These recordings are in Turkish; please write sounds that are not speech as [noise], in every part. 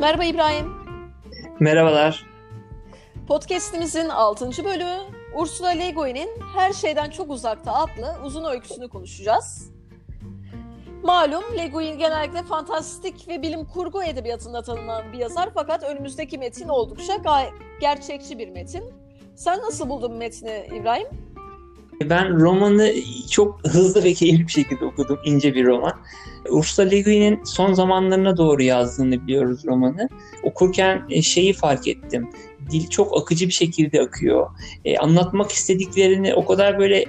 Merhaba İbrahim. Merhabalar. Podcast'imizin 6. bölümü Ursula Le Guin'in Her Şeyden Çok Uzakta adlı uzun öyküsünü konuşacağız. Malum Le Guin genellikle fantastik ve bilim kurgu edebiyatında tanınan bir yazar fakat önümüzdeki metin oldukça gerçekçi bir metin. Sen nasıl buldun metni İbrahim? Ben romanı çok hızlı ve keyifli bir şekilde okudum. İnce bir roman. Ursula Le Guin'in son zamanlarına doğru yazdığını biliyoruz romanı. Okurken e, şeyi fark ettim. Dil çok akıcı bir şekilde akıyor. E, anlatmak istediklerini o kadar böyle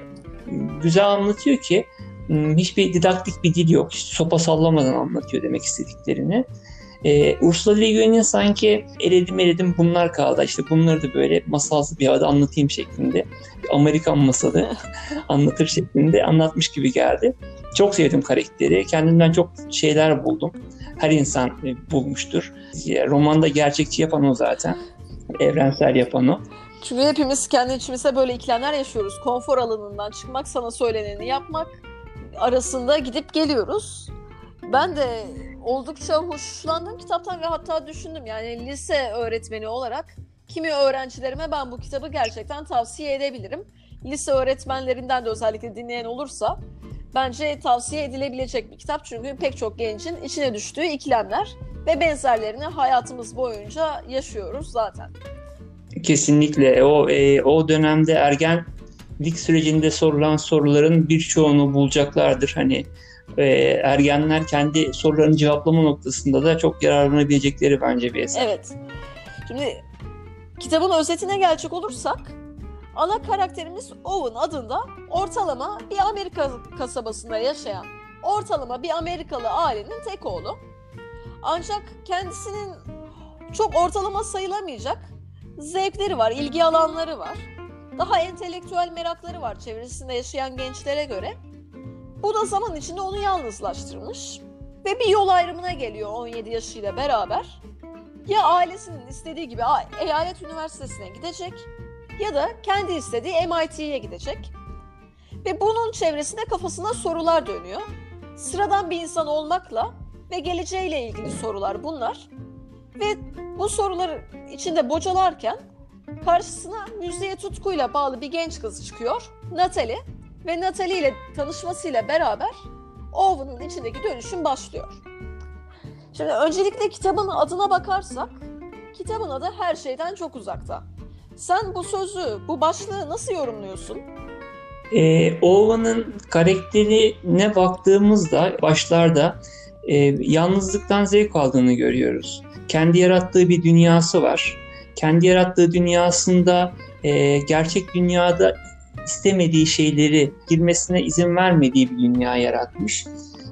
güzel anlatıyor ki hiçbir didaktik bir dil yok. Sopa sallamadan anlatıyor demek istediklerini. Ee, Ursula Le Guin'in sanki eledim eledim bunlar kaldı. İşte bunları da böyle masalsı bir havada anlatayım şeklinde. Amerikan masalı [laughs] anlatır şeklinde anlatmış gibi geldi. Çok sevdim karakteri. Kendimden çok şeyler buldum. Her insan e, bulmuştur. Romanda gerçekçi yapan o zaten. Evrensel yapan o. Çünkü hepimiz kendi içimizde böyle ikilemler yaşıyoruz. Konfor alanından çıkmak, sana söyleneni yapmak arasında gidip geliyoruz. Ben de oldukça hoşlandım kitaptan ve hatta düşündüm yani lise öğretmeni olarak kimi öğrencilerime ben bu kitabı gerçekten tavsiye edebilirim. Lise öğretmenlerinden de özellikle dinleyen olursa bence tavsiye edilebilecek bir kitap çünkü pek çok gencin içine düştüğü ikilemler ve benzerlerini hayatımız boyunca yaşıyoruz zaten. Kesinlikle o e, o dönemde ergenlik sürecinde sorulan soruların birçoğunu bulacaklardır. Hani e, ergenler kendi sorularını cevaplama noktasında da çok yararlanabilecekleri bence bir eser. Evet. Şimdi kitabın özetine gelecek olursak ana karakterimiz Owen adında ortalama bir Amerika kasabasında yaşayan ortalama bir Amerikalı ailenin tek oğlu. Ancak kendisinin çok ortalama sayılamayacak zevkleri var, ilgi alanları var. Daha entelektüel merakları var çevresinde yaşayan gençlere göre. Bu da zaman içinde onu yalnızlaştırmış ve bir yol ayrımına geliyor 17 yaşıyla beraber. Ya ailesinin istediği gibi eyalet üniversitesine gidecek ya da kendi istediği MIT'ye gidecek. Ve bunun çevresinde kafasına sorular dönüyor. Sıradan bir insan olmakla ve geleceğiyle ilgili sorular bunlar. Ve bu soruları içinde bocalarken karşısına müziğe tutkuyla bağlı bir genç kız çıkıyor. Natalie ve Natalie ile tanışmasıyla beraber Owen'ın içindeki dönüşüm başlıyor. Şimdi öncelikle kitabın adına bakarsak, kitabın adı her şeyden çok uzakta. Sen bu sözü, bu başlığı nasıl yorumluyorsun? Ee, Owen'ın karakterine baktığımızda başlarda e, yalnızlıktan zevk aldığını görüyoruz. Kendi yarattığı bir dünyası var. Kendi yarattığı dünyasında e, gerçek dünyada istemediği şeyleri girmesine izin vermediği bir dünya yaratmış.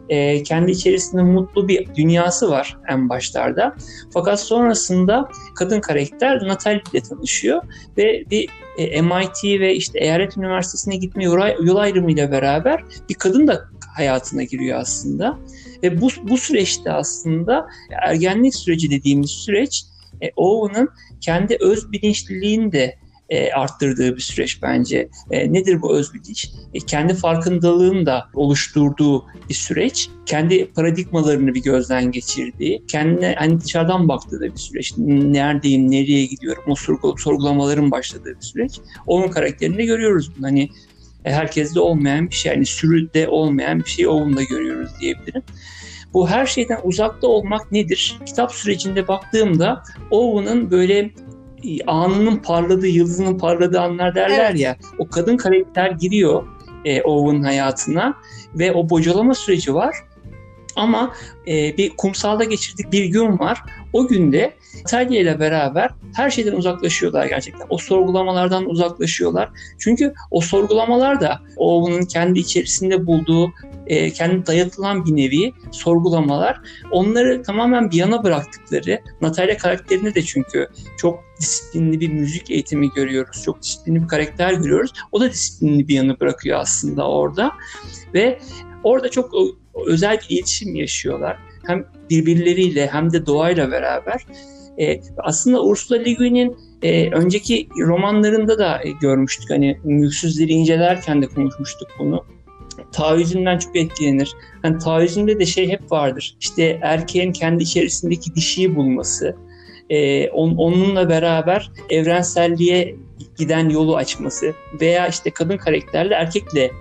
E, kendi içerisinde mutlu bir dünyası var en başlarda. Fakat sonrasında kadın karakter Natalie ile tanışıyor ve bir e, MIT ve işte eyalet üniversitesine gitme yol ayrımıyla beraber bir kadın da hayatına giriyor aslında. Ve bu, bu süreçte aslında ergenlik süreci dediğimiz süreç e, Owen'ın kendi öz bilinçliliğini de e, arttırdığı bir süreç bence. E, nedir bu özbilinç? E, kendi farkındalığını da oluşturduğu bir süreç. Kendi paradigmalarını bir gözden geçirdiği, kendine hani dışarıdan baktığı da bir süreç. Neredeyim, nereye gidiyorum? O sorgu, sorgulamaların başladığı bir süreç. Onun karakterini görüyoruz. Hani e, herkeste olmayan bir şey, yani sürüde olmayan bir şeyi Owen'da görüyoruz diyebilirim. Bu her şeyden uzakta olmak nedir? Kitap sürecinde baktığımda Owen'ın böyle anının parladığı, yıldızının parladığı anlar derler evet. ya. O kadın karakter giriyor e, Owen hayatına ve o bocalama süreci var. Ama e, bir kumsalda geçirdik bir gün var. O günde Natalia ile beraber her şeyden uzaklaşıyorlar gerçekten. O sorgulamalardan uzaklaşıyorlar. Çünkü o sorgulamalar da Owen'ın kendi içerisinde bulduğu e, kendi dayatılan bir nevi sorgulamalar. Onları tamamen bir yana bıraktıkları, Natalia karakterinde de çünkü çok disiplinli bir müzik eğitimi görüyoruz. Çok disiplinli bir karakter görüyoruz. O da disiplinli bir yanı bırakıyor aslında orada. Ve orada çok özel bir iletişim yaşıyorlar. Hem birbirleriyle hem de doğayla beraber. E, aslında Ursula Le Guin'in e, önceki romanlarında da e, görmüştük. Hani Mülksüzleri incelerken de konuşmuştuk bunu. taahhüzünden çok etkilenir. Hani taahhüzünde de şey hep vardır. İşte erkeğin kendi içerisindeki dişiyi bulması, e, on, onunla beraber evrenselliğe giden yolu açması veya işte kadın karakterle erkekle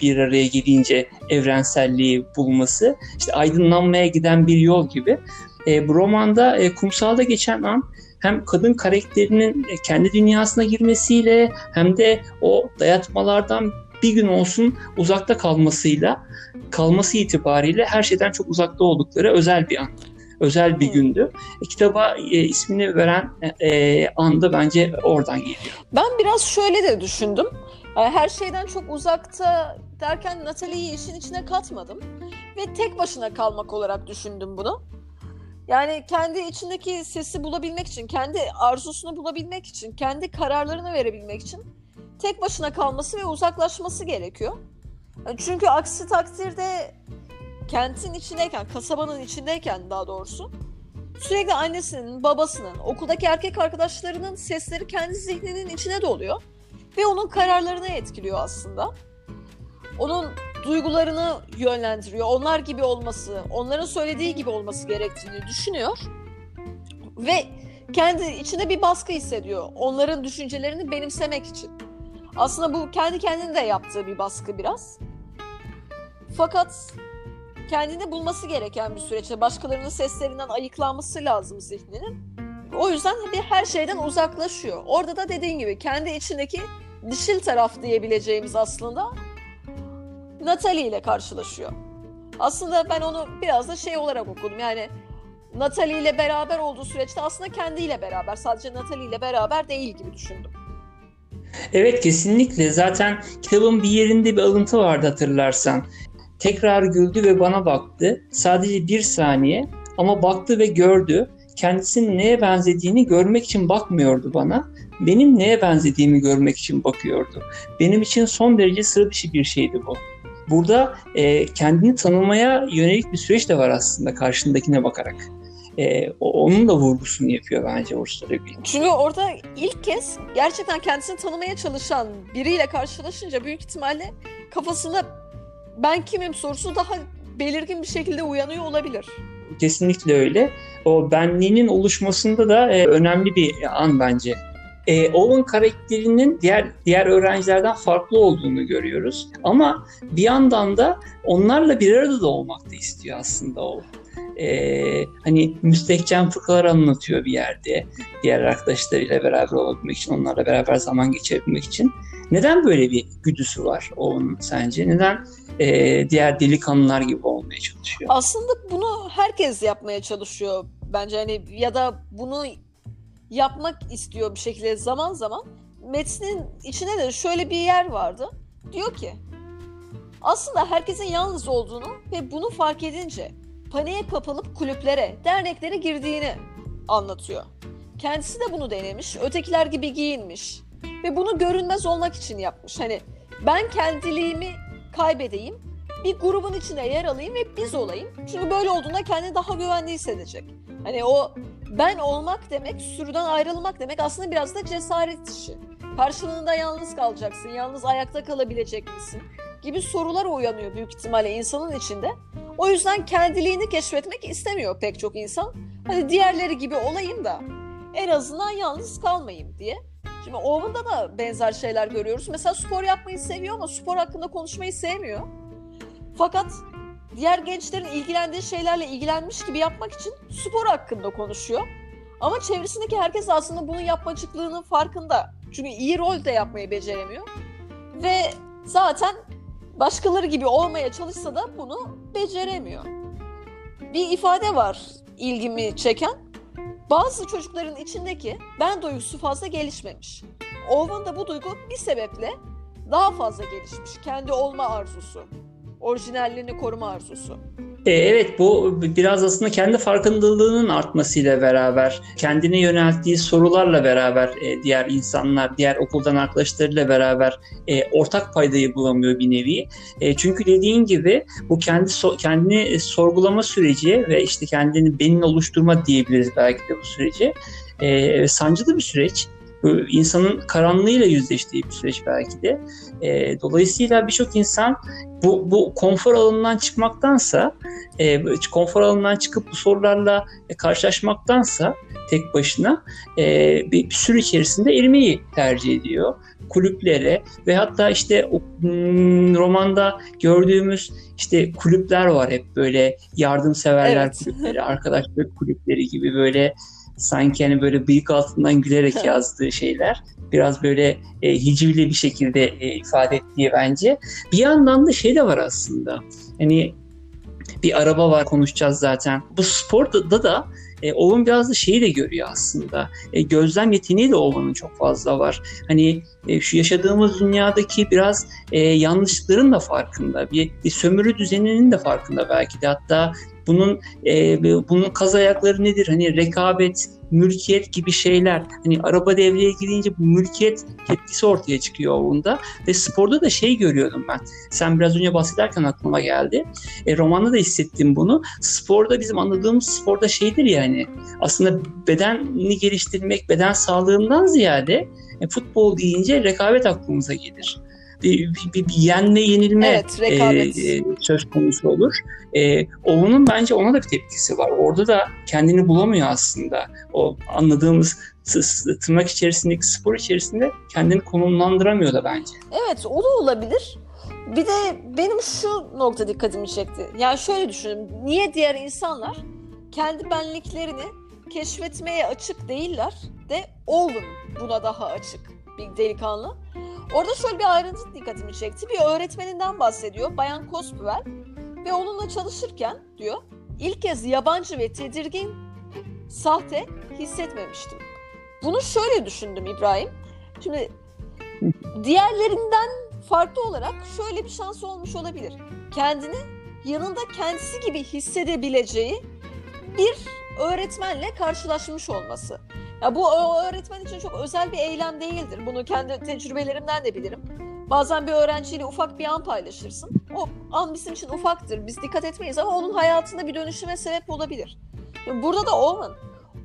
bir araya gelince evrenselliği bulması, işte aydınlanmaya giden bir yol gibi. E, bu romanda e, kumsalda geçen an hem kadın karakterinin kendi dünyasına girmesiyle hem de o dayatmalardan bir gün olsun uzakta kalmasıyla kalması itibariyle her şeyden çok uzakta oldukları özel bir an. Özel bir gündü. E, kitaba e, ismini veren e, anda bence oradan geliyor. Ben biraz şöyle de düşündüm. Her şeyden çok uzakta derken Natalie'yi işin içine katmadım. Ve tek başına kalmak olarak düşündüm bunu. Yani kendi içindeki sesi bulabilmek için, kendi arzusunu bulabilmek için, kendi kararlarını verebilmek için tek başına kalması ve uzaklaşması gerekiyor. Çünkü aksi takdirde kentin içindeyken, kasabanın içindeyken daha doğrusu sürekli annesinin, babasının, okuldaki erkek arkadaşlarının sesleri kendi zihninin içine doluyor. Ve onun kararlarını etkiliyor aslında. Onun duygularını yönlendiriyor. Onlar gibi olması, onların söylediği gibi olması gerektiğini düşünüyor. Ve kendi içinde bir baskı hissediyor. Onların düşüncelerini benimsemek için. Aslında bu kendi kendine de yaptığı bir baskı biraz. Fakat kendini bulması gereken bir süreçte başkalarının seslerinden ayıklanması lazım zihninin. O yüzden bir her şeyden uzaklaşıyor. Orada da dediğin gibi kendi içindeki dişil taraf diyebileceğimiz aslında Natalie ile karşılaşıyor. Aslında ben onu biraz da şey olarak okudum. Yani Natalie ile beraber olduğu süreçte aslında kendiyle beraber, sadece Natalie ile beraber değil gibi düşündüm. Evet kesinlikle. Zaten kitabın bir yerinde bir alıntı vardı hatırlarsan. Tekrar güldü ve bana baktı. Sadece bir saniye ama baktı ve gördü. Kendisinin neye benzediğini görmek için bakmıyordu bana. Benim neye benzediğimi görmek için bakıyordu. Benim için son derece sıra dışı bir şeydi bu. Burada e, kendini tanımaya yönelik bir süreç de var aslında karşındakine bakarak. E, onun da vurgusunu yapıyor bence Ursula Le Çünkü orada ilk kez gerçekten kendisini tanımaya çalışan biriyle karşılaşınca büyük ihtimalle kafasında ben kimim sorusu daha belirgin bir şekilde uyanıyor olabilir. Kesinlikle öyle. O benliğinin oluşmasında da e, önemli bir an bence e, Owen karakterinin diğer diğer öğrencilerden farklı olduğunu görüyoruz. Ama bir yandan da onlarla bir arada da olmak da istiyor aslında o. Ee, hani müstehcen fıkralar anlatıyor bir yerde diğer arkadaşlarıyla beraber olabilmek için, onlarla beraber zaman geçirebilmek için. Neden böyle bir güdüsü var onun sence? Neden e, diğer delikanlılar gibi olmaya çalışıyor? Aslında bunu herkes yapmaya çalışıyor bence hani ya da bunu yapmak istiyor bir şekilde zaman zaman. Metnin içine de şöyle bir yer vardı. Diyor ki aslında herkesin yalnız olduğunu ve bunu fark edince paniğe kapılıp kulüplere, derneklere girdiğini anlatıyor. Kendisi de bunu denemiş, ötekiler gibi giyinmiş ve bunu görünmez olmak için yapmış. Hani ben kendiliğimi kaybedeyim, bir grubun içine yer alayım ve biz olayım. Çünkü böyle olduğunda kendini daha güvenli hissedecek. Hani o ben olmak demek, sürüden ayrılmak demek aslında biraz da cesaret işi. Karşılığında yalnız kalacaksın, yalnız ayakta kalabilecek misin? Gibi sorular uyanıyor büyük ihtimalle insanın içinde. O yüzden kendiliğini keşfetmek istemiyor pek çok insan. Hadi diğerleri gibi olayım da en azından yalnız kalmayayım diye. Şimdi Owen'da da benzer şeyler görüyoruz. Mesela spor yapmayı seviyor ama spor hakkında konuşmayı sevmiyor. Fakat diğer gençlerin ilgilendiği şeylerle ilgilenmiş gibi yapmak için spor hakkında konuşuyor. Ama çevresindeki herkes aslında bunun yapmacıklığının farkında. Çünkü iyi rol de yapmayı beceremiyor. Ve zaten başkaları gibi olmaya çalışsa da bunu beceremiyor. Bir ifade var ilgimi çeken. Bazı çocukların içindeki ben duygusu fazla gelişmemiş. Owen'da bu duygu bir sebeple daha fazla gelişmiş. Kendi olma arzusu orijinalliğini koruma arzusu. E, evet bu biraz aslında kendi farkındalığının artmasıyla beraber, kendine yönelttiği sorularla beraber e, diğer insanlar, diğer okuldan arkadaşlarıyla beraber e, ortak paydayı bulamıyor bir nevi. çünkü dediğin gibi bu kendi kendini sorgulama süreci ve işte kendini benim oluşturma diyebiliriz belki de bu süreci. sancılı bir süreç insanın karanlığıyla yüzleştiği bir süreç belki de. E, dolayısıyla birçok insan bu, bu konfor alanından çıkmaktansa, e, konfor alanından çıkıp bu sorularla karşılaşmaktansa tek başına e, bir, bir sürü içerisinde erimeyi tercih ediyor kulüplere ve hatta işte o, hmm, romanda gördüğümüz işte kulüpler var hep böyle yardımseverler evet. kulüpleri, arkadaşlık kulüpleri gibi böyle sanki hani böyle bıyık altından gülerek yazdığı şeyler biraz böyle e, hicivli bir şekilde e, ifade ettiği bence. Bir yandan da şey de var aslında. Hani bir araba var konuşacağız zaten. Bu sporda da e, Owen biraz da şeyi de görüyor aslında. E, gözlem yeteneği de Owen'ın çok fazla var. Hani e, şu yaşadığımız dünyadaki biraz e, yanlışlıkların da farkında. Bir, bir sömürü düzeninin de farkında belki de. Hatta bunun e, bunun kaz ayakları nedir? Hani rekabet, mülkiyet gibi şeyler. Hani araba devreye girince bu mülkiyet tepkisi ortaya çıkıyor onda. Ve sporda da şey görüyordum ben. Sen biraz önce bahsederken aklıma geldi. E, romanda da hissettim bunu. Sporda bizim anladığımız sporda şeydir yani aslında bedenini geliştirmek, beden sağlığından ziyade e, futbol deyince rekabet aklımıza gelir bir, bir, bir yenme yenilme evet, rekabet. e, söz konusu olur. E, onun bence ona da bir tepkisi var. Orada da kendini bulamıyor aslında. O anladığımız tırnak içerisindeki spor içerisinde kendini konumlandıramıyor da bence. Evet o da olabilir. Bir de benim şu nokta dikkatimi çekti. Yani şöyle düşünün. Niye diğer insanlar kendi benliklerini keşfetmeye açık değiller de Owen buna daha açık bir delikanlı. Orada şöyle bir ayrıntı dikkatimi çekti. Bir öğretmeninden bahsediyor. Bayan Cospuel. Ve onunla çalışırken diyor ilk kez yabancı ve tedirgin sahte hissetmemiştim. Bunu şöyle düşündüm İbrahim. Şimdi diğerlerinden farklı olarak şöyle bir şans olmuş olabilir. Kendini yanında kendisi gibi hissedebileceği bir öğretmenle karşılaşmış olması. Ya bu öğretmen için çok özel bir eylem değildir. Bunu kendi tecrübelerimden de bilirim. Bazen bir öğrenciyle ufak bir an paylaşırsın. O an bizim için ufaktır. Biz dikkat etmeyiz ama onun hayatında bir dönüşüme sebep olabilir. Burada da Owen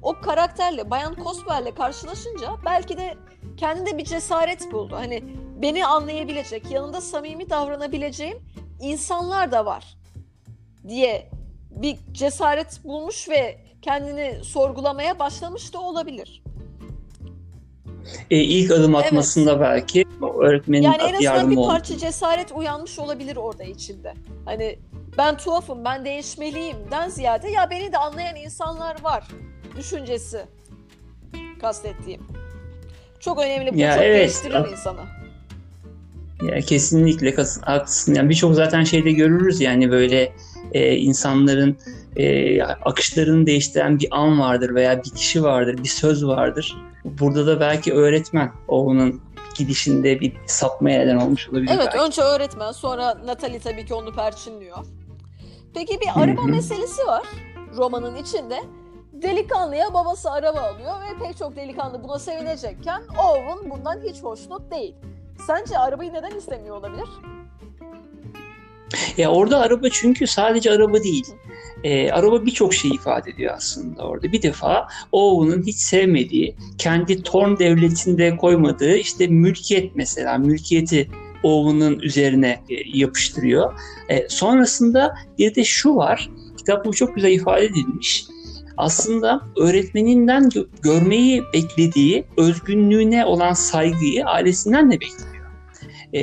o karakterle, Bayan Coswell'le karşılaşınca belki de kendinde bir cesaret buldu. Hani beni anlayabilecek, yanında samimi davranabileceğim insanlar da var diye bir cesaret bulmuş ve kendini sorgulamaya başlamış da olabilir. E, ilk adım atmasında evet. belki öğretmenin yani en azından bir parça oldu. cesaret uyanmış olabilir orada içinde. Hani ben tuhafım, ben değişmeliyimden ziyade ya beni de anlayan insanlar var düşüncesi kastettiğim. Çok önemli bu. Ya çok evet. değiştirir insanı. Ya kesinlikle haklısın. Yani birçok zaten şeyde görürüz yani böyle e, insanların e, akışlarını değiştiren bir an vardır veya bir kişi vardır, bir söz vardır. Burada da belki öğretmen onun gidişinde bir sapmaya neden olmuş olabilir. Evet belki. önce öğretmen sonra Natalie tabii ki onu perçinliyor. Peki bir araba meselesi var romanın içinde. Delikanlıya babası araba alıyor ve pek çok delikanlı buna sevinecekken Owen bundan hiç hoşnut değil. Sence arabayı neden istemiyor olabilir? Ya orada araba çünkü sadece araba değil. E, araba birçok şey ifade ediyor aslında orada. Bir defa Owen'ın hiç sevmediği, kendi Torn devletinde koymadığı işte mülkiyet mesela, mülkiyeti Owen'ın üzerine e, yapıştırıyor. E, sonrasında bir de şu var, kitap bu çok güzel ifade edilmiş. Aslında öğretmeninden gö- görmeyi beklediği özgünlüğüne olan saygıyı ailesinden de bekliyor e,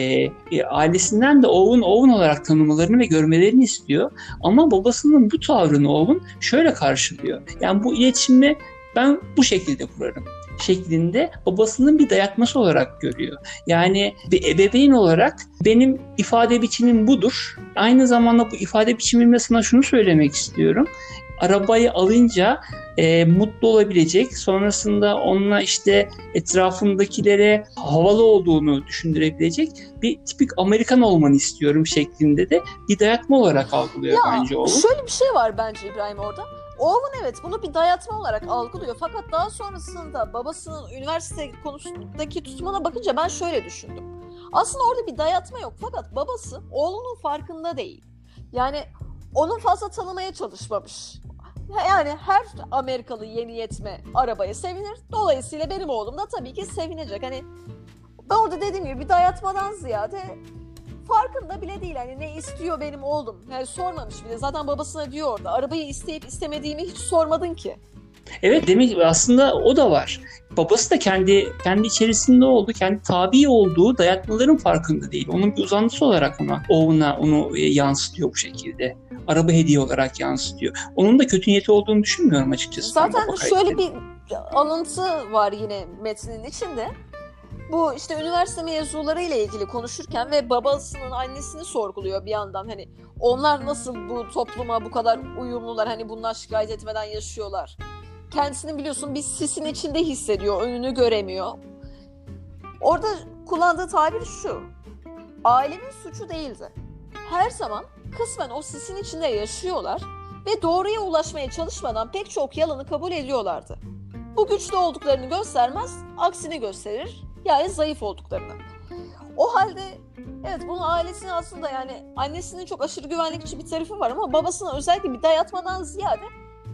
e, ailesinden de Owen Owen olarak tanımalarını ve görmelerini istiyor. Ama babasının bu tavrını Owen şöyle karşılıyor. Yani bu iletişimi ben bu şekilde kurarım şeklinde babasının bir dayatması olarak görüyor. Yani bir ebeveyn olarak benim ifade biçimim budur. Aynı zamanda bu ifade biçimimle sana şunu söylemek istiyorum arabayı alınca e, mutlu olabilecek, sonrasında onunla işte etrafındakilere havalı olduğunu düşündürebilecek bir tipik Amerikan olmanı istiyorum şeklinde de bir dayatma olarak algılıyor ya, bence oğlum. Şöyle bir şey var bence İbrahim orada. Owen evet bunu bir dayatma olarak algılıyor. Fakat daha sonrasında babasının üniversite konusundaki tutumuna bakınca ben şöyle düşündüm. Aslında orada bir dayatma yok. Fakat babası oğlunun farkında değil. Yani onun fazla tanımaya çalışmamış. yani her Amerikalı yeni yetme arabaya sevinir. Dolayısıyla benim oğlum da tabii ki sevinecek. Hani ben orada dediğim gibi bir dayatmadan ziyade farkında bile değil. Hani ne istiyor benim oğlum? Yani sormamış bile. Zaten babasına diyor orada. Arabayı isteyip istemediğimi hiç sormadın ki. Evet demek aslında o da var. Babası da kendi kendi içerisinde oldu, kendi tabi olduğu dayatmaların farkında değil. Onun bir uzantısı olarak ona, oğluna onu e, yansıtıyor bu şekilde. Araba hediye olarak yansıtıyor. Onun da kötü niyeti olduğunu düşünmüyorum açıkçası. Zaten şöyle bir alıntı var yine metnin içinde. Bu işte üniversite mezunları ile ilgili konuşurken ve babasının annesini sorguluyor bir yandan. Hani onlar nasıl bu topluma bu kadar uyumlular hani bundan şikayet etmeden yaşıyorlar. Kendisini biliyorsun bir sisin içinde hissediyor, önünü göremiyor. Orada kullandığı tabir şu. Ailenin suçu değildi. Her zaman kısmen o sisin içinde yaşıyorlar ve doğruya ulaşmaya çalışmadan pek çok yalanı kabul ediyorlardı. Bu güçlü olduklarını göstermez, aksini gösterir, yani zayıf olduklarını. O halde evet bunun ailesine aslında yani annesinin çok aşırı güvenlikçi bir tarafı var ama babasına özellikle bir dayatmadan ziyade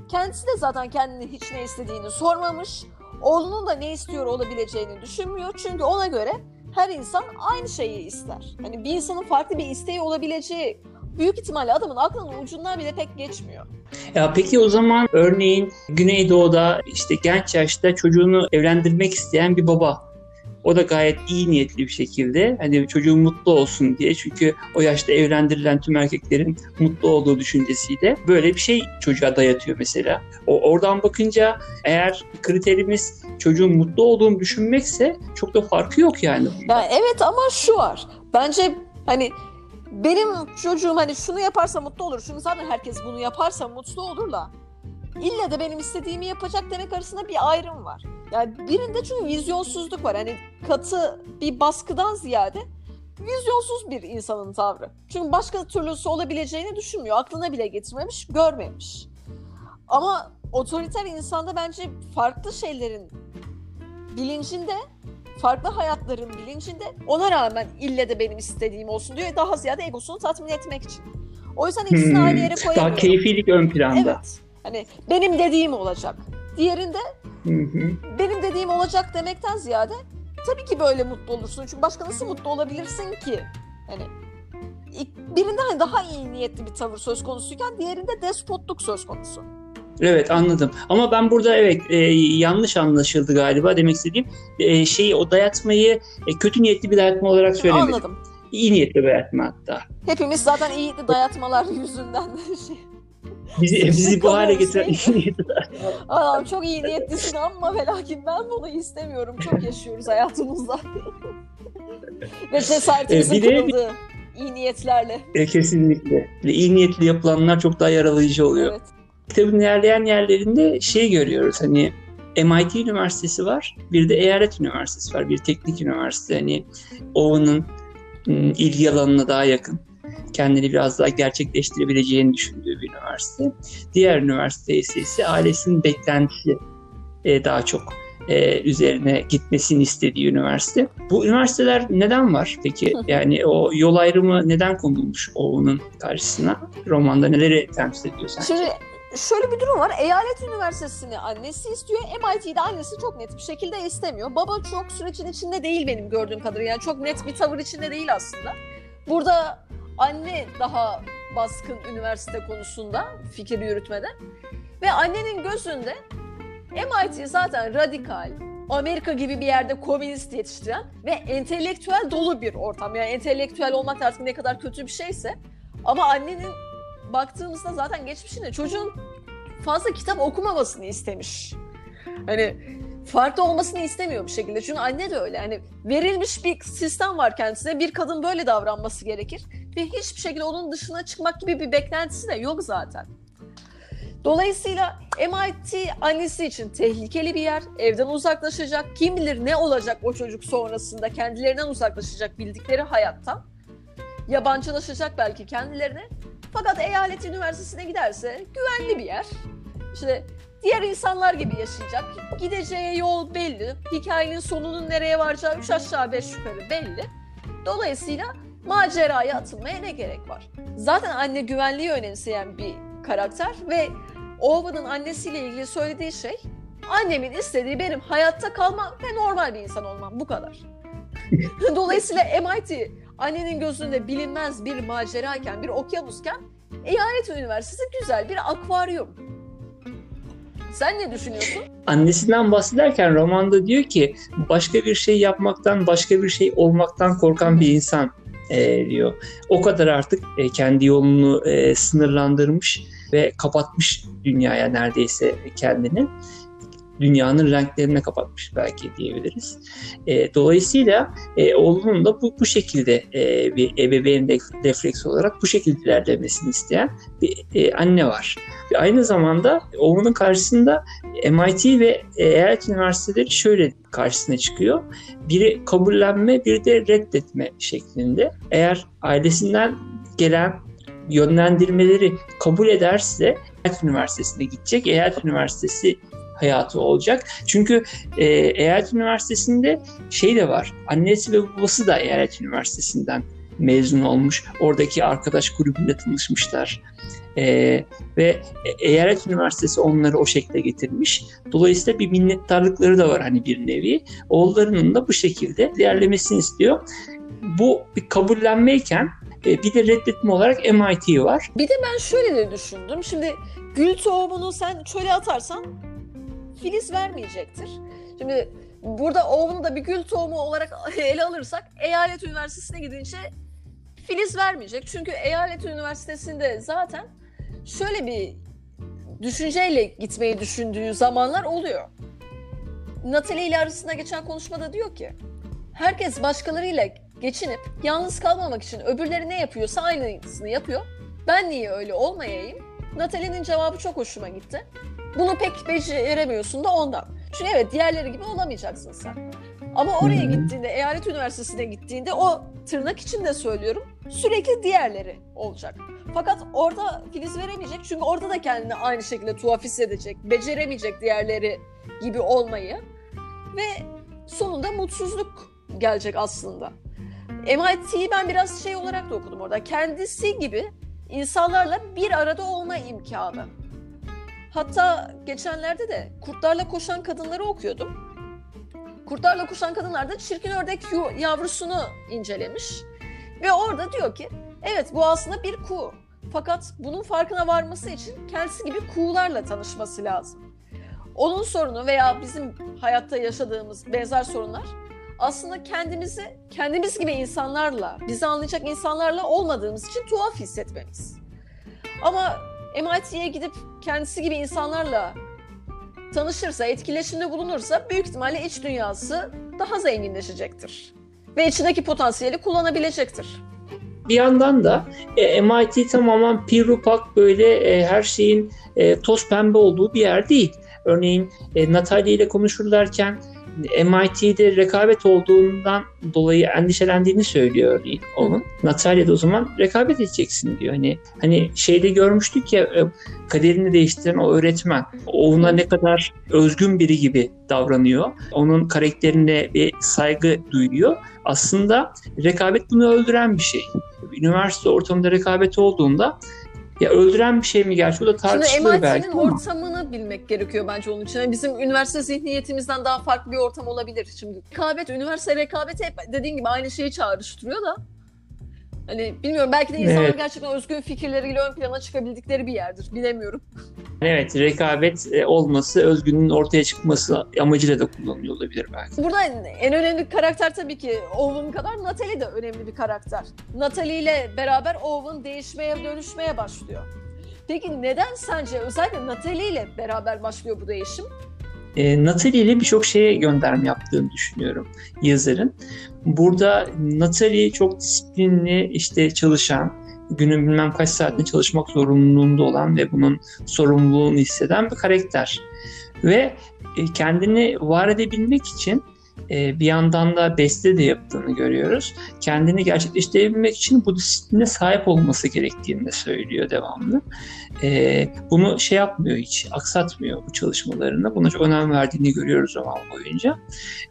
kendisi de zaten kendini hiç ne istediğini sormamış. Oğlunun da ne istiyor olabileceğini düşünmüyor. Çünkü ona göre her insan aynı şeyi ister. Hani bir insanın farklı bir isteği olabileceği büyük ihtimalle adamın aklının ucundan bile pek geçmiyor. Ya peki o zaman örneğin Güneydoğu'da işte genç yaşta çocuğunu evlendirmek isteyen bir baba. O da gayet iyi niyetli bir şekilde hani çocuğun mutlu olsun diye çünkü o yaşta evlendirilen tüm erkeklerin mutlu olduğu düşüncesiyle böyle bir şey çocuğa dayatıyor mesela. O oradan bakınca eğer kriterimiz çocuğun mutlu olduğunu düşünmekse çok da farkı yok yani. Yani evet ama şu var. Bence hani benim çocuğum hani şunu yaparsa mutlu olur. Çünkü zaten herkes bunu yaparsa mutlu olurlar. İlle de benim istediğimi yapacak demek arasında bir ayrım var. Yani birinde çünkü vizyonsuzluk var. Hani katı bir baskıdan ziyade vizyonsuz bir insanın tavrı. Çünkü başka türlüsü olabileceğini düşünmüyor. Aklına bile getirmemiş, görmemiş. Ama otoriter insanda bence farklı şeylerin bilincinde farklı hayatların bilincinde ona rağmen ille de benim istediğim olsun diyor. Daha ziyade egosunu tatmin etmek için. O yüzden ikisini Hmm, aynı yere Daha koyamıyorum. keyfilik ön planda. Evet. Hani benim dediğim olacak. Diğerinde Hı hı. benim dediğim olacak demekten ziyade tabii ki böyle mutlu olursun. Çünkü başka nasıl mutlu olabilirsin ki? Hani ilk- birinde hani daha iyi niyetli bir tavır söz konusuyken diğerinde despotluk söz konusu. Evet anladım. Ama ben burada evet e, yanlış anlaşıldı galiba demek istediğim e, şeyi o dayatmayı e, kötü niyetli bir dayatma olarak söylemedim. Anladım. İyi niyetli bir dayatma hatta. Hepimiz zaten iyi dayatmalar yüzünden şey. Bizi, bizi bu hale getiren iyi niyetli Adam çok iyi niyetlisin ama ve lakin ben bunu istemiyorum. Çok yaşıyoruz hayatımızda. Ve [laughs] cesaretimizin Ee, kırıldığı iyi niyetlerle. E, kesinlikle. İyi niyetli yapılanlar çok daha yaralayıcı oluyor. Evet. Kitabın ilerleyen yerlerinde şey görüyoruz hani MIT Üniversitesi var, bir de Eyalet Üniversitesi var, bir teknik üniversite. Hani Owen'ın ilgi alanına daha yakın. Kendini biraz daha gerçekleştirebileceğini düşündüğü bir üniversite. Diğer üniversite ise, ailesinin beklentisi e, daha çok e, üzerine gitmesini istediği üniversite. Bu üniversiteler neden var peki? Yani o yol ayrımı neden konulmuş Owen'ın karşısına? Romanda neleri temsil ediyor sence? Şimdi şöyle bir durum var. Eyalet Üniversitesi'ni annesi istiyor. MIT'de annesi çok net bir şekilde istemiyor. Baba çok sürecin içinde değil benim gördüğüm kadarıyla. Yani çok net bir tavır içinde değil aslında. Burada anne daha baskın üniversite konusunda fikir yürütmede. Ve annenin gözünde MIT zaten radikal, Amerika gibi bir yerde komünist yetiştiren ve entelektüel dolu bir ortam. Yani entelektüel olmak artık ne kadar kötü bir şeyse. Ama annenin baktığımızda zaten geçmişinde çocuğun fazla kitap okumamasını istemiş. Hani farklı olmasını istemiyor bir şekilde. Çünkü anne de öyle. Hani verilmiş bir sistem var kendisine. Bir kadın böyle davranması gerekir. Ve hiçbir şekilde onun dışına çıkmak gibi bir beklentisi de yok zaten. Dolayısıyla MIT annesi için tehlikeli bir yer. Evden uzaklaşacak. Kim bilir ne olacak o çocuk sonrasında. Kendilerinden uzaklaşacak bildikleri hayattan. Yabancılaşacak belki kendilerine. Fakat eyalet üniversitesine giderse güvenli bir yer. İşte diğer insanlar gibi yaşayacak. Gideceği yol belli. Hikayenin sonunun nereye varacağı üç aşağı beş yukarı belli. Dolayısıyla maceraya atılmaya ne gerek var? Zaten anne güvenliği önemseyen bir karakter ve Owen'ın annesiyle ilgili söylediği şey annemin istediği benim hayatta kalmam ve normal bir insan olmam. Bu kadar. [laughs] Dolayısıyla MIT annenin gözünde bilinmez bir macerayken, bir okyanusken Eyalet Üniversitesi güzel bir akvaryum. Sen ne düşünüyorsun? Annesinden bahsederken romanda diyor ki başka bir şey yapmaktan, başka bir şey olmaktan korkan bir insan e, diyor. O kadar artık e, kendi yolunu e, sınırlandırmış ve kapatmış dünyaya neredeyse kendini. Dünyanın renklerine kapatmış belki diyebiliriz. E, dolayısıyla e, oğlunun da bu, bu şekilde e, bir ebeveyn refleks olarak bu şekilde ilerlemesini isteyen bir e, anne var. Ve aynı zamanda oğlunun karşısında MIT ve eyalet üniversiteleri şöyle karşısına çıkıyor. Biri kabullenme, bir de reddetme şeklinde. Eğer ailesinden gelen yönlendirmeleri kabul ederse Eyalet Üniversitesi'ne gidecek. Eyalet Üniversitesi hayatı olacak. Çünkü e, Eyalet Üniversitesi'nde şey de var. Annesi ve babası da Eyalet Üniversitesi'nden mezun olmuş. Oradaki arkadaş grubunda tanışmışlar. Ee, ve Eyalet Üniversitesi onları o şekilde getirmiş. Dolayısıyla bir minnettarlıkları da var hani bir nevi. Oğullarının da bu şekilde ilerlemesini istiyor. Bu bir kabullenmeyken e, bir de reddetme olarak MIT var. Bir de ben şöyle de düşündüm. Şimdi gül tohumunu sen çöle atarsan filiz vermeyecektir. Şimdi burada Owen'u da bir gül tohumu olarak [laughs] ele alırsak Eyalet Üniversitesi'ne gidince filiz vermeyecek. Çünkü Eyalet Üniversitesi'nde zaten şöyle bir düşünceyle gitmeyi düşündüğü zamanlar oluyor. Natalie ile arasında geçen konuşmada diyor ki herkes başkalarıyla geçinip yalnız kalmamak için öbürleri ne yapıyorsa aynısını yapıyor. Ben niye öyle olmayayım? Natalie'nin cevabı çok hoşuma gitti. Bunu pek beceremiyorsun da ondan. Çünkü evet diğerleri gibi olamayacaksın sen. Ama oraya gittiğinde, eyalet üniversitesine gittiğinde o tırnak içinde söylüyorum sürekli diğerleri olacak. Fakat orada filiz veremeyecek çünkü orada da kendini aynı şekilde tuhaf hissedecek. Beceremeyecek diğerleri gibi olmayı ve sonunda mutsuzluk gelecek aslında. MIT'yi ben biraz şey olarak da okudum orada. Kendisi gibi insanlarla bir arada olma imkanı. Hatta geçenlerde de kurtlarla koşan kadınları okuyordum. Kurtlarla koşan kadınlar da çirkin ördek yavrusunu incelemiş. Ve orada diyor ki evet bu aslında bir kuğu. Fakat bunun farkına varması için kendisi gibi kuğularla tanışması lazım. Onun sorunu veya bizim hayatta yaşadığımız benzer sorunlar aslında kendimizi kendimiz gibi insanlarla, bizi anlayacak insanlarla olmadığımız için tuhaf hissetmemiz. Ama MIT'ye gidip kendisi gibi insanlarla tanışırsa, etkileşimde bulunursa büyük ihtimalle iç dünyası daha zenginleşecektir. Ve içindeki potansiyeli kullanabilecektir. Bir yandan da e, MIT tamamen pirupak böyle e, her şeyin e, toz pembe olduğu bir yer değil. Örneğin e, Natalia ile konuşurlarken MIT'de rekabet olduğundan dolayı endişelendiğini söylüyor örneğin onun. Natalia da o zaman rekabet edeceksin diyor. Hani hani şeyde görmüştük ya e, kaderini değiştiren o öğretmen. Ona ne kadar özgün biri gibi davranıyor. Onun karakterine bir saygı duyuyor. Aslında rekabet bunu öldüren bir şey. Üniversite ortamında rekabet olduğunda ya öldüren bir şey mi gerçi o da tartışılır Şimdi belki ama. ortamını bilmek gerekiyor bence onun için. Yani bizim üniversite zihniyetimizden daha farklı bir ortam olabilir. Şimdi rekabet, üniversite rekabeti hep dediğin gibi aynı şeyi çağrıştırıyor da. Hani bilmiyorum belki de insanlar Evet. gerçekten özgün fikirleriyle ön plana çıkabildikleri bir yerdir. Bilemiyorum. Evet rekabet e, olması özgünün ortaya çıkması amacıyla da kullanılıyor olabilir belki. Burada en, en önemli karakter tabii ki Owen kadar Natalie de önemli bir karakter. Natalie ile beraber Owen değişmeye, dönüşmeye başlıyor. Peki neden sence özellikle Natalie ile beraber başlıyor bu değişim? E, Natalie ile birçok şeye gönderme yaptığını düşünüyorum yazarın. Burada Natalie çok disiplinli işte çalışan, günün bilmem kaç saatinde çalışmak zorunluluğunda olan ve bunun sorumluluğunu hisseden bir karakter. Ve e, kendini var edebilmek için e, bir yandan da beste de yaptığını görüyoruz. Kendini gerçekleştirebilmek için bu disipline sahip olması gerektiğini de söylüyor devamlı. E, bunu şey yapmıyor hiç, aksatmıyor bu çalışmalarını. Buna çok önem verdiğini görüyoruz roman boyunca.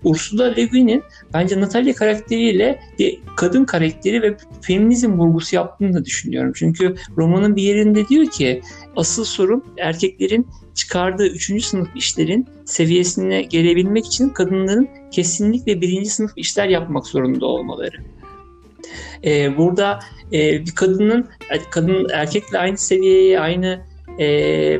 Ursula Le Guin'in bence Natalia karakteriyle bir kadın karakteri ve feminizm vurgusu yaptığını da düşünüyorum. Çünkü romanın bir yerinde diyor ki asıl sorun erkeklerin çıkardığı üçüncü sınıf işlerin seviyesine gelebilmek için kadınların kesinlikle birinci sınıf işler yapmak zorunda olmaları. Ee, burada e, bir kadının kadın erkekle aynı seviyeye, aynı e,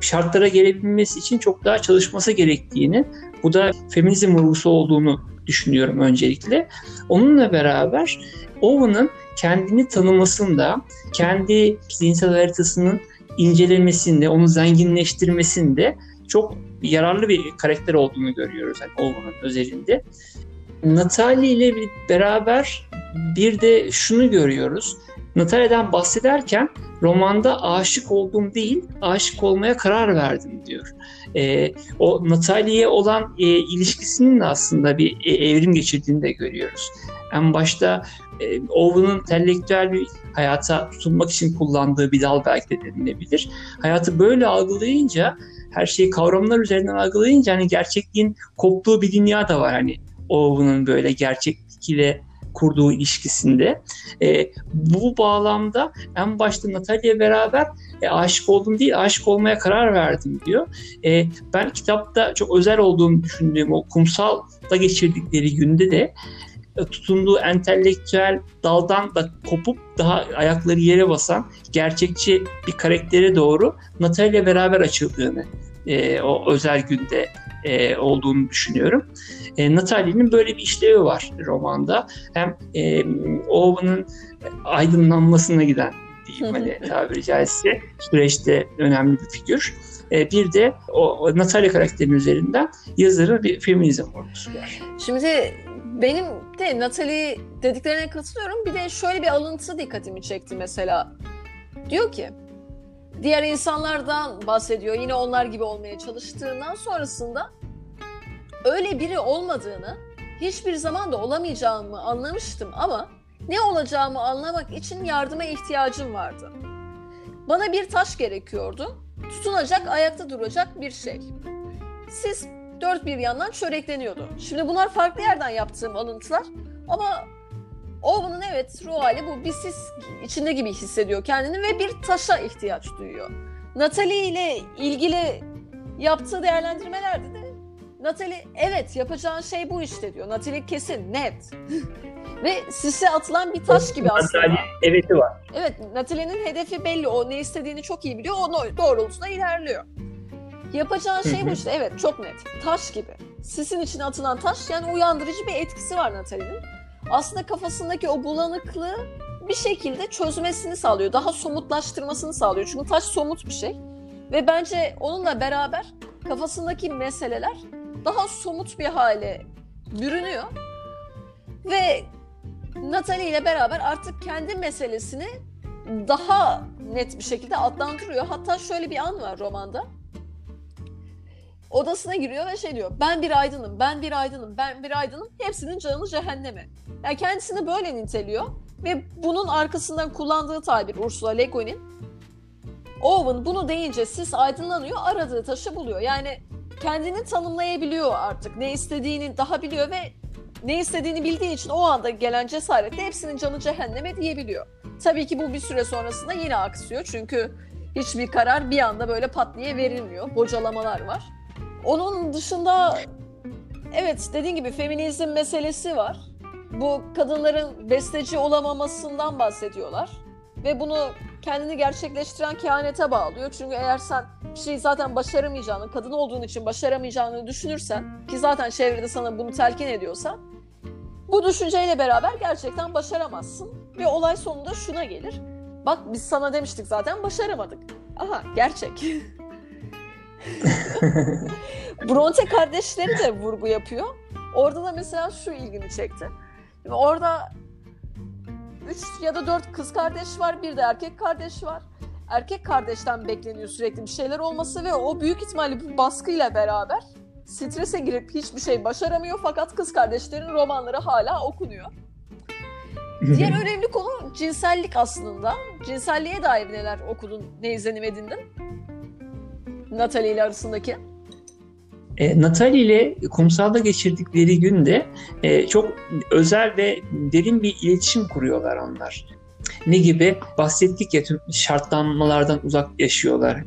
şartlara gelebilmesi için çok daha çalışması gerektiğini, bu da feminizm vurgusu olduğunu düşünüyorum öncelikle. Onunla beraber Owen'ın kendini tanımasında, kendi zihinsel haritasının incelemesinde, onu zenginleştirmesinde çok yararlı bir karakter olduğunu görüyoruz yani Owen'ın özelinde. Natalie ile beraber bir de şunu görüyoruz. Natalia'dan bahsederken romanda aşık oldum değil, aşık olmaya karar verdim diyor. E, o Natalia'ya olan e, ilişkisinin de aslında bir e, evrim geçirdiğini de görüyoruz. En başta e, Owen'ın entelektüel bir hayata tutunmak için kullandığı bir dal belki de denilebilir. Hayatı böyle algılayınca, her şeyi kavramlar üzerinden algılayınca hani gerçekliğin koptuğu bir dünya da var hani Owen'ın böyle gerçeklik ile kurduğu ilişkisinde. E, bu bağlamda en başta Natalia beraber e, aşık oldum değil, aşık olmaya karar verdim diyor. E, ben kitapta çok özel olduğunu düşündüğüm o kumsalda geçirdikleri günde de e, tutunduğu entelektüel daldan da kopup daha ayakları yere basan gerçekçi bir karaktere doğru Natalia beraber açıldığını e, o özel günde e, olduğunu düşünüyorum. E, Natalia'nın böyle bir işlevi var romanda. Hem e, Owen'ın aydınlanmasına giden diyeyim hani tabiri caizse süreçte önemli bir figür. E, bir de o, Natalia karakterinin üzerinden yazarın bir feminizm vurgusu var. Şimdi benim de Natalie dediklerine katılıyorum. Bir de şöyle bir alıntı dikkatimi çekti mesela. Diyor ki diğer insanlardan bahsediyor. Yine onlar gibi olmaya çalıştığından sonrasında öyle biri olmadığını, hiçbir zaman da olamayacağımı anlamıştım ama ne olacağımı anlamak için yardıma ihtiyacım vardı. Bana bir taş gerekiyordu. Tutunacak, ayakta duracak bir şey. Siz dört bir yandan çörekleniyordu. Şimdi bunlar farklı yerden yaptığım alıntılar ama Owen'ın evet ruh hali bu bir sis içinde gibi hissediyor kendini ve bir taşa ihtiyaç duyuyor. Natalie ile ilgili yaptığı değerlendirmelerde de Natalie evet yapacağın şey bu işte diyor. Natalie kesin net. [laughs] ve sise atılan bir taş gibi aslında. Natalie eveti var. Evet Natalie'nin hedefi belli. O ne istediğini çok iyi biliyor. O doğrultusunda ilerliyor. Yapacağın şey bu işte. Evet çok net. Taş gibi. Sisin içine atılan taş yani uyandırıcı bir etkisi var Natalie'nin. Aslında kafasındaki o bulanıklığı bir şekilde çözmesini sağlıyor. Daha somutlaştırmasını sağlıyor. Çünkü taş somut bir şey. Ve bence onunla beraber kafasındaki meseleler daha somut bir hale bürünüyor. Ve Natalie ile beraber artık kendi meselesini daha net bir şekilde adlandırıyor. Hatta şöyle bir an var romanda odasına giriyor ve şey diyor. Ben bir aydınım, ben bir aydınım, ben bir aydınım. Hepsinin canı cehenneme. Yani kendisini böyle niteliyor. Ve bunun arkasından kullandığı tabir Ursula Le Guin'in Owen bunu deyince sis aydınlanıyor, aradığı taşı buluyor. Yani kendini tanımlayabiliyor artık. Ne istediğini daha biliyor ve ne istediğini bildiği için o anda gelen cesaretle hepsinin canı cehenneme diyebiliyor. Tabii ki bu bir süre sonrasında yine aksıyor. Çünkü hiçbir karar bir anda böyle pat verilmiyor. Bocalamalar var. Onun dışında evet dediğin gibi feminizm meselesi var. Bu kadınların besteci olamamasından bahsediyorlar. Ve bunu kendini gerçekleştiren kehanete bağlıyor. Çünkü eğer sen bir şeyi zaten başaramayacağını, kadın olduğun için başaramayacağını düşünürsen ki zaten çevrede sana bunu telkin ediyorsa bu düşünceyle beraber gerçekten başaramazsın. Ve olay sonunda şuna gelir. Bak biz sana demiştik zaten başaramadık. Aha gerçek. [laughs] [laughs] Bronte kardeşleri de vurgu yapıyor. Orada da mesela şu ilgimi çekti. Şimdi orada üç ya da dört kız kardeş var, bir de erkek kardeş var. Erkek kardeşten bekleniyor sürekli bir şeyler olması ve o büyük ihtimalle bu baskıyla beraber strese girip hiçbir şey başaramıyor fakat kız kardeşlerin romanları hala okunuyor. Diğer [laughs] önemli konu cinsellik aslında. Cinselliğe dair neler okudun, ne izlenim edindin? Natalie ile arasındaki. E, Natalie ile kumsalda geçirdikleri günde e, çok özel ve derin bir iletişim kuruyorlar onlar. Ne gibi? Bahsettik ya tüm şartlanmalardan uzak yaşıyorlar.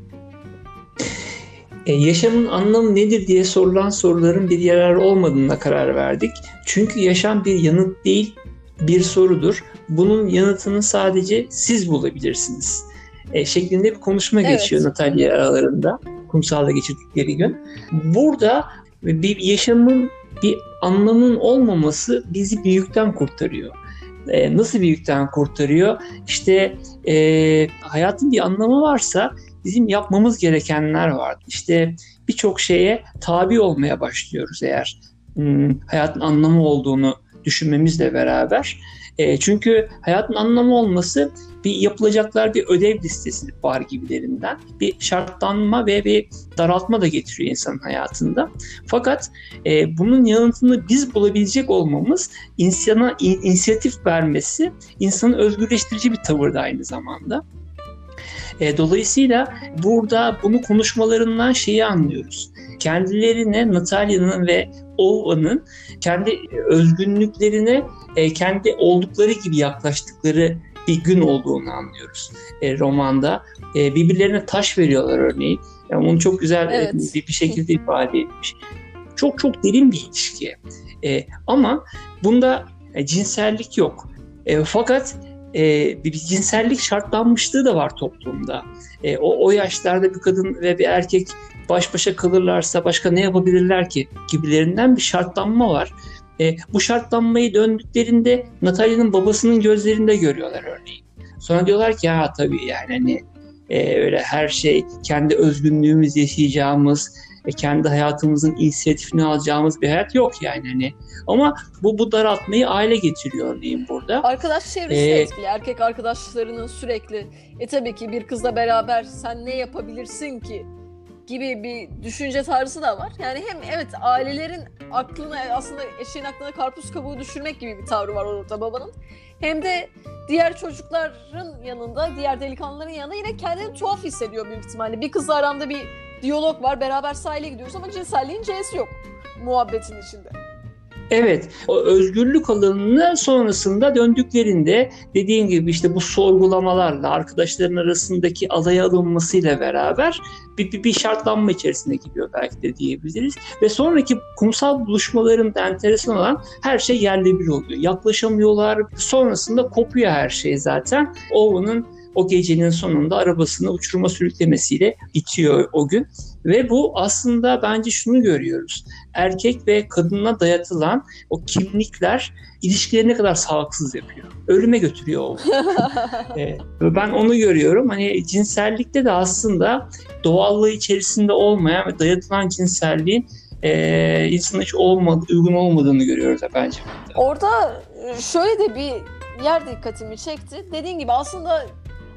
E, yaşamın anlamı nedir diye sorulan soruların bir yararı olmadığına karar verdik. Çünkü yaşam bir yanıt değil, bir sorudur. Bunun yanıtını sadece siz bulabilirsiniz. E, şeklinde bir konuşma Evet. geçiyor Natalia aralarında kumsalda geçirdikleri gün. Burada bir yaşamın bir anlamın olmaması bizi bir yükten kurtarıyor. E, nasıl bir yükten kurtarıyor? İşte e, hayatın bir anlamı varsa bizim yapmamız gerekenler var. İşte birçok şeye tabi olmaya başlıyoruz eğer hmm, hayatın anlamı olduğunu düşünmemizle beraber. E, çünkü hayatın anlamı olması bir yapılacaklar bir ödev listesi var gibilerinden. Bir şartlanma ve bir daraltma da getiriyor insanın hayatında. Fakat e, bunun yanıtını biz bulabilecek olmamız insana in- inisiyatif vermesi insanı özgürleştirici bir tavır da aynı zamanda. E, dolayısıyla burada bunu konuşmalarından şeyi anlıyoruz. Kendilerine Natalia'nın ve Ova'nın kendi özgünlüklerine e, kendi oldukları gibi yaklaştıkları bir gün olduğunu anlıyoruz e, romanda. E, birbirlerine taş veriyorlar örneğin. Yani onu çok güzel Evet. e, bir, bir şekilde ifade etmiş. Çok çok derin bir ilişki. E, ama bunda e, cinsellik yok. E, fakat e, bir, cinsellik şartlanmışlığı da var toplumda. E, o, o yaşlarda bir kadın ve bir erkek baş başa kalırlarsa başka ne yapabilirler ki gibilerinden bir şartlanma var. E, bu şartlanmayı döndüklerinde Natalia'nın babasının gözlerinde görüyorlar örneğin. Sonra diyorlar ki ha tabii yani hani e, öyle her şey kendi özgünlüğümüz yaşayacağımız, e, kendi hayatımızın inisiyatifini alacağımız bir hayat yok yani hani. Ama bu bu daraltmayı aile getiriyor örneğin burada. Arkadaş çevresi Ee, etkili. Erkek arkadaşlarının sürekli e tabii ki bir kızla beraber sen ne yapabilirsin ki gibi bir düşünce tarzı da var. Yani hem evet ailelerin aklına aslında eşeğin aklına karpuz kabuğu düşürmek gibi bir tavrı var orada babanın. Hem de diğer çocukların yanında, diğer delikanlıların yanında yine kendini tuhaf hissediyor büyük ihtimalle. Bir kızla aramda bir diyalog var, beraber sahile gidiyoruz ama cinselliğin C'si yok muhabbetin içinde. Evet, o özgürlük alanına sonrasında döndüklerinde dediğim gibi işte bu sorgulamalarla arkadaşların arasındaki alaya alınmasıyla beraber bir, bir, bir şartlanma içerisine giriyor belki de diyebiliriz. Ve sonraki kumsal buluşmalarında enteresan olan her şey yerle bir oluyor. Yaklaşamıyorlar. Sonrasında kopuyor her şey zaten. Owen'ın o gecenin sonunda arabasını uçuruma sürüklemesiyle bitiyor o gün. Ve bu aslında bence şunu görüyoruz. Erkek ve kadına dayatılan o kimlikler ilişkileri ne kadar sağlıksız yapıyor. Ölüme götürüyor o. [laughs] Ee, ve ben onu görüyorum. Hani cinsellikte de aslında doğallığı içerisinde olmayan ve dayatılan cinselliğin e, insana hiç olmadı, uygun olmadığını görüyoruz bence. Orada e, şöyle de bir yer dikkatimi çekti. Dediğin gibi aslında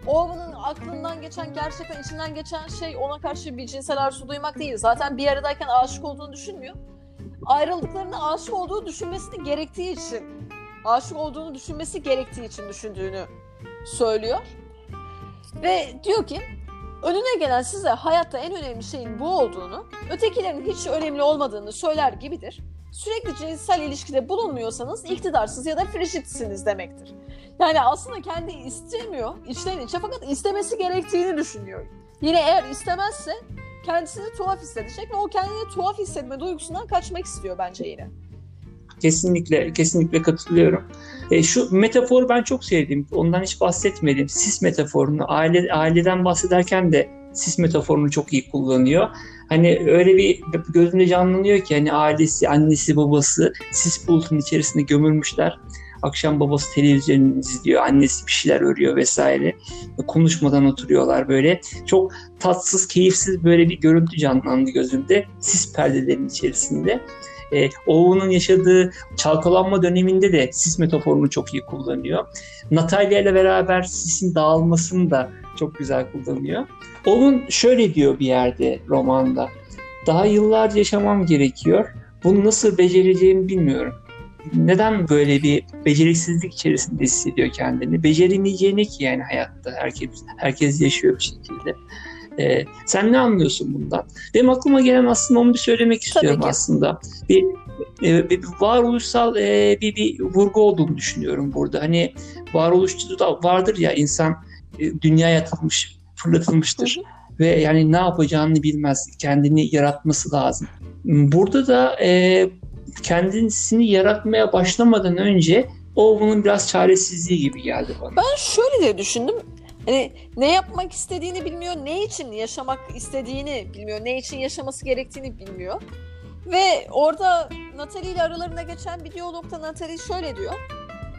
Owen'ın aklından geçen, gerçekten içinden geçen şey ona karşı bir cinsel arzu duymak değil. Zaten bir aradayken aşık olduğunu düşünmüyor. Ayrıldıklarında aşık olduğu düşünmesini gerektiği için, aşık olduğunu düşünmesi gerektiği için düşündüğünü söylüyor. Ve diyor ki önüne gelen size hayatta en önemli şeyin bu olduğunu, ötekilerin hiç önemli olmadığını söyler gibidir. Sürekli cinsel ilişkide bulunmuyorsanız iktidarsız ya da frişitsiniz demektir. Yani aslında kendi istemiyor içten içe fakat istemesi gerektiğini düşünüyor. Yine eğer istemezse kendisini tuhaf hissedecek ve o kendini tuhaf hissetme duygusundan kaçmak istiyor bence yine. Kesinlikle, kesinlikle katılıyorum. E, şu metaforu ben çok sevdim. Ondan hiç bahsetmedim. Sis metaforunu. Aile, aileden bahsederken de sis metaforunu çok iyi kullanıyor. Hani öyle bir gözümde canlanıyor ki hani ailesi, annesi, babası sis bulutun içerisinde gömülmüşler. Akşam babası televizyon izliyor, annesi bir şeyler örüyor vesaire. Konuşmadan oturuyorlar böyle. Çok tatsız, keyifsiz böyle bir görüntü canlandı gözümde. Sis perdelerin içerisinde. E, Oğuz'un yaşadığı çalkalanma döneminde de sis metaforunu çok iyi kullanıyor. Natalya ile beraber sisin dağılmasını da çok güzel kullanıyor. Owen şöyle diyor bir yerde romanda. Daha yıllarca yaşamam gerekiyor. Bunu nasıl becereceğimi bilmiyorum. Neden böyle bir beceriksizlik içerisinde hissediyor kendini? Beceremeyeceğini ki yani hayatta herkes herkes yaşıyor bir şekilde. Ee, sen ne anlıyorsun bundan? Benim aklıma gelen aslında onu bir söylemek istiyorum aslında. Bir, e, bir varoluşsal e, bir, bir vurgu olduğunu düşünüyorum burada. Hani varoluşçu da vardır ya insan e, dünyaya atılmış, fırlatılmıştır. Hı hı. Ve yani ne yapacağını bilmez. Kendini yaratması lazım. Burada da e, kendisini yaratmaya başlamadan önce o bunun biraz çaresizliği gibi geldi bana. Ben şöyle de düşündüm. Hani ne yapmak istediğini bilmiyor, ne için yaşamak istediğini bilmiyor, ne için yaşaması gerektiğini bilmiyor. Ve orada Natalie ile aralarında geçen bir diyalogta Natalie şöyle diyor.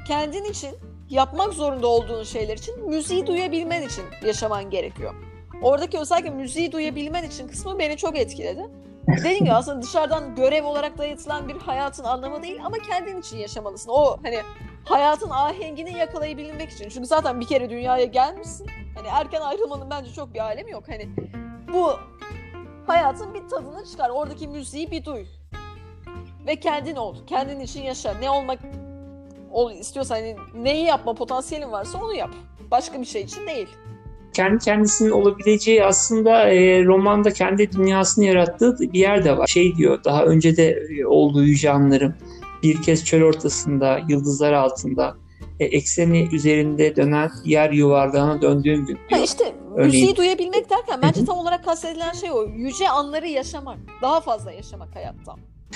Kendin için yapmak zorunda olduğun şeyler için müziği duyabilmen için yaşaman gerekiyor. Oradaki özellikle müziği duyabilmen için kısmı beni çok etkiledi. Dediğim gibi aslında dışarıdan görev olarak dayatılan bir hayatın anlamı değil ama kendin için yaşamalısın. O hani hayatın ahengini yakalayabilmek için. Çünkü zaten bir kere dünyaya gelmişsin. Hani erken ayrılmanın bence çok bir alemi yok. Hani bu hayatın bir tadını çıkar. Oradaki müziği bir duy. Ve kendin ol. Kendin için yaşa. Ne olmak ol, istiyorsan hani neyi yapma potansiyelin varsa onu yap. Başka bir şey için değil kendi kendisinin olabileceği aslında e, romanda kendi dünyasını yarattığı bir yer de var. Şey diyor daha önce de e, olduğu yüce anlarım bir kez çöl ortasında yıldızlar altında e, ekseni üzerinde dönen yer yuvarlağına döndüğüm gün diyor. Ha işte Örneğin... müziği duyabilmek derken bence tam olarak kastedilen şey o. Yüce anları yaşamak. Daha fazla yaşamak hayatta.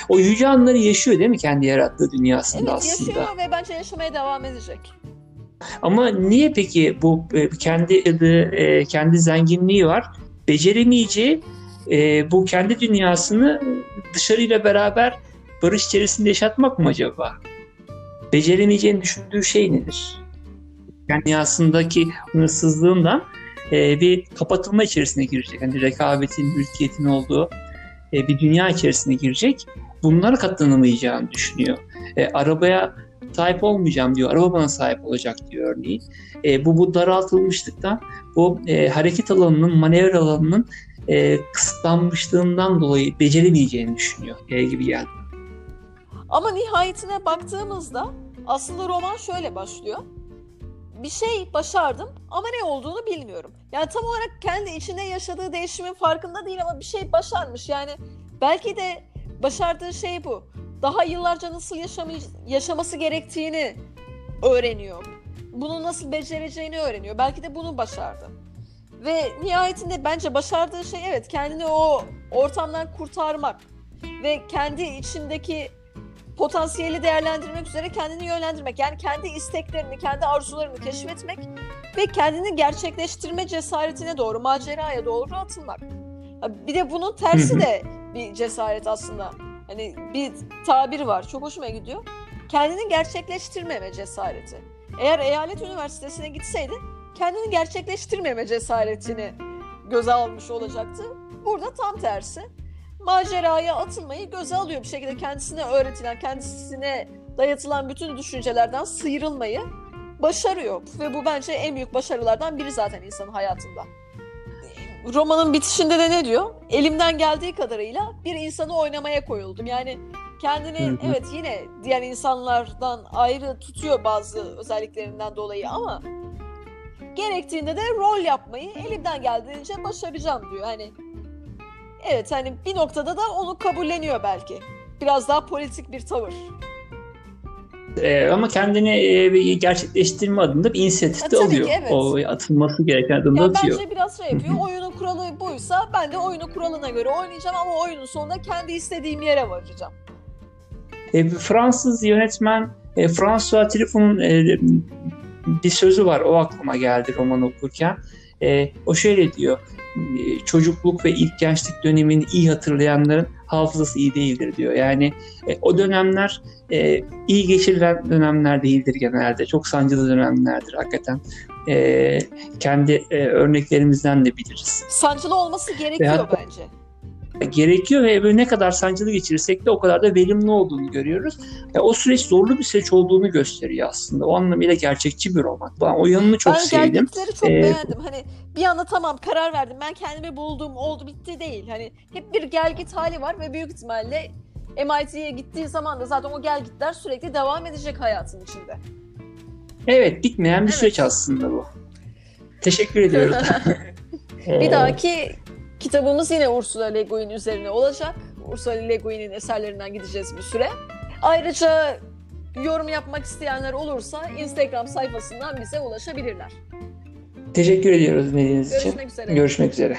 O yüce anları yaşıyor değil mi kendi yarattığı dünyasında evet, aslında? Evet yaşıyor ve bence yaşamaya devam edecek. Ama niye peki bu e, kendi e, kendi zenginliği var, beceremeyeceği e, bu kendi dünyasını dışarıyla beraber barış içerisinde yaşatmak mı acaba? Beceremeyeceğini düşündüğü şey nedir? Kendi dünyasındaki hırsızlığından bir kapatılma içerisine girecek. Yani rekabetin, mülkiyetin olduğu bir dünya içerisine girecek. Bunlara katlanamayacağını düşünüyor. E, arabaya sahip olmayacağım diyor. Araba bana sahip olacak diyor örneğin. E, bu bu daraltılmışlıktan bu e, hareket alanının, manevra alanının e, kısıtlanmışlığından dolayı beceremeyeceğini düşünüyor e, gibi geldi. Ama nihayetine baktığımızda aslında roman şöyle başlıyor. Bir şey başardım ama ne olduğunu bilmiyorum. Yani tam olarak kendi içinde yaşadığı değişimin farkında değil ama bir şey başarmış. Yani belki de başardığı şey bu daha yıllarca nasıl yaşamay- yaşaması gerektiğini öğreniyor. Bunu nasıl becereceğini öğreniyor. Belki de bunu başardı. Ve nihayetinde bence başardığı şey evet kendini o ortamdan kurtarmak ve kendi içindeki potansiyeli değerlendirmek üzere kendini yönlendirmek. Yani kendi isteklerini, kendi arzularını keşfetmek ve kendini gerçekleştirme cesaretine doğru, maceraya doğru atılmak. Bir de bunun tersi de bir cesaret aslında. Hani bir tabir var. Çok hoşuma gidiyor. Kendini gerçekleştirmeme cesareti. Eğer eyalet üniversitesine gitseydi kendini gerçekleştirmeme cesaretini göze almış olacaktı. Burada tam tersi. Maceraya atılmayı göze alıyor bir şekilde kendisine öğretilen, kendisine dayatılan bütün düşüncelerden sıyrılmayı başarıyor. Ve bu bence en büyük başarılardan biri zaten insanın hayatında romanın bitişinde de ne diyor? Elimden geldiği kadarıyla bir insanı oynamaya koyuldum. Yani kendini hı hı. evet yine diğer insanlardan ayrı tutuyor bazı özelliklerinden dolayı ama gerektiğinde de rol yapmayı elimden geldiğince başaracağım diyor. Hani evet hani bir noktada da onu kabulleniyor belki. Biraz daha politik bir tavır. E, ama kendini e, gerçekleştirme adında bir inisiyatif de alıyor. Ki, evet. O atılması gereken adımda yani atıyor. Bence biraz şey yapıyor. [laughs] Oyunun kuralı buysa ben de oyunun kuralına göre oynayacağım ama oyunun sonunda kendi istediğim yere varacağım. E, Fransız yönetmen e, François Truffaut'un e, bir sözü var. O aklıma geldi roman okurken. E, o şöyle diyor. E, çocukluk ve ilk gençlik dönemini iyi hatırlayanların hafızası iyi değildir diyor. Yani e, o dönemler e, iyi geçirilen dönemler değildir genelde. Çok sancılı dönemlerdir hakikaten. E, kendi e, örneklerimizden de biliriz. Sancılı olması gerekiyor Ve bence. Gerekiyor ve böyle ne kadar sancılı geçirirsek de o kadar da verimli olduğunu görüyoruz. E, o süreç zorlu bir süreç olduğunu gösteriyor aslında. O anlamıyla gerçekçi bir roman. Ben o yanını çok ben sevdim. gelgitleri çok Ee, beğendim. Hani bir anda tamam karar verdim. Ben kendimi buldum, oldu bitti değil. Hani hep bir gelgit hali var ve büyük ihtimalle MIT'ye gittiği zaman da zaten o gelgitler sürekli devam edecek hayatın içinde. Evet, bitmeyen bir Evet. süreç aslında bu. Teşekkür ediyoruz. [laughs] [laughs] Bir dahaki kitabımız yine Ursula Le Guin üzerine olacak. Ursula Le Guin'in eserlerinden gideceğiz bir süre. Ayrıca yorum yapmak isteyenler olursa Instagram sayfasından bize ulaşabilirler. Teşekkür ediyoruz dinlediğiniz için. Görüşmek üzere. Görüşmek üzere.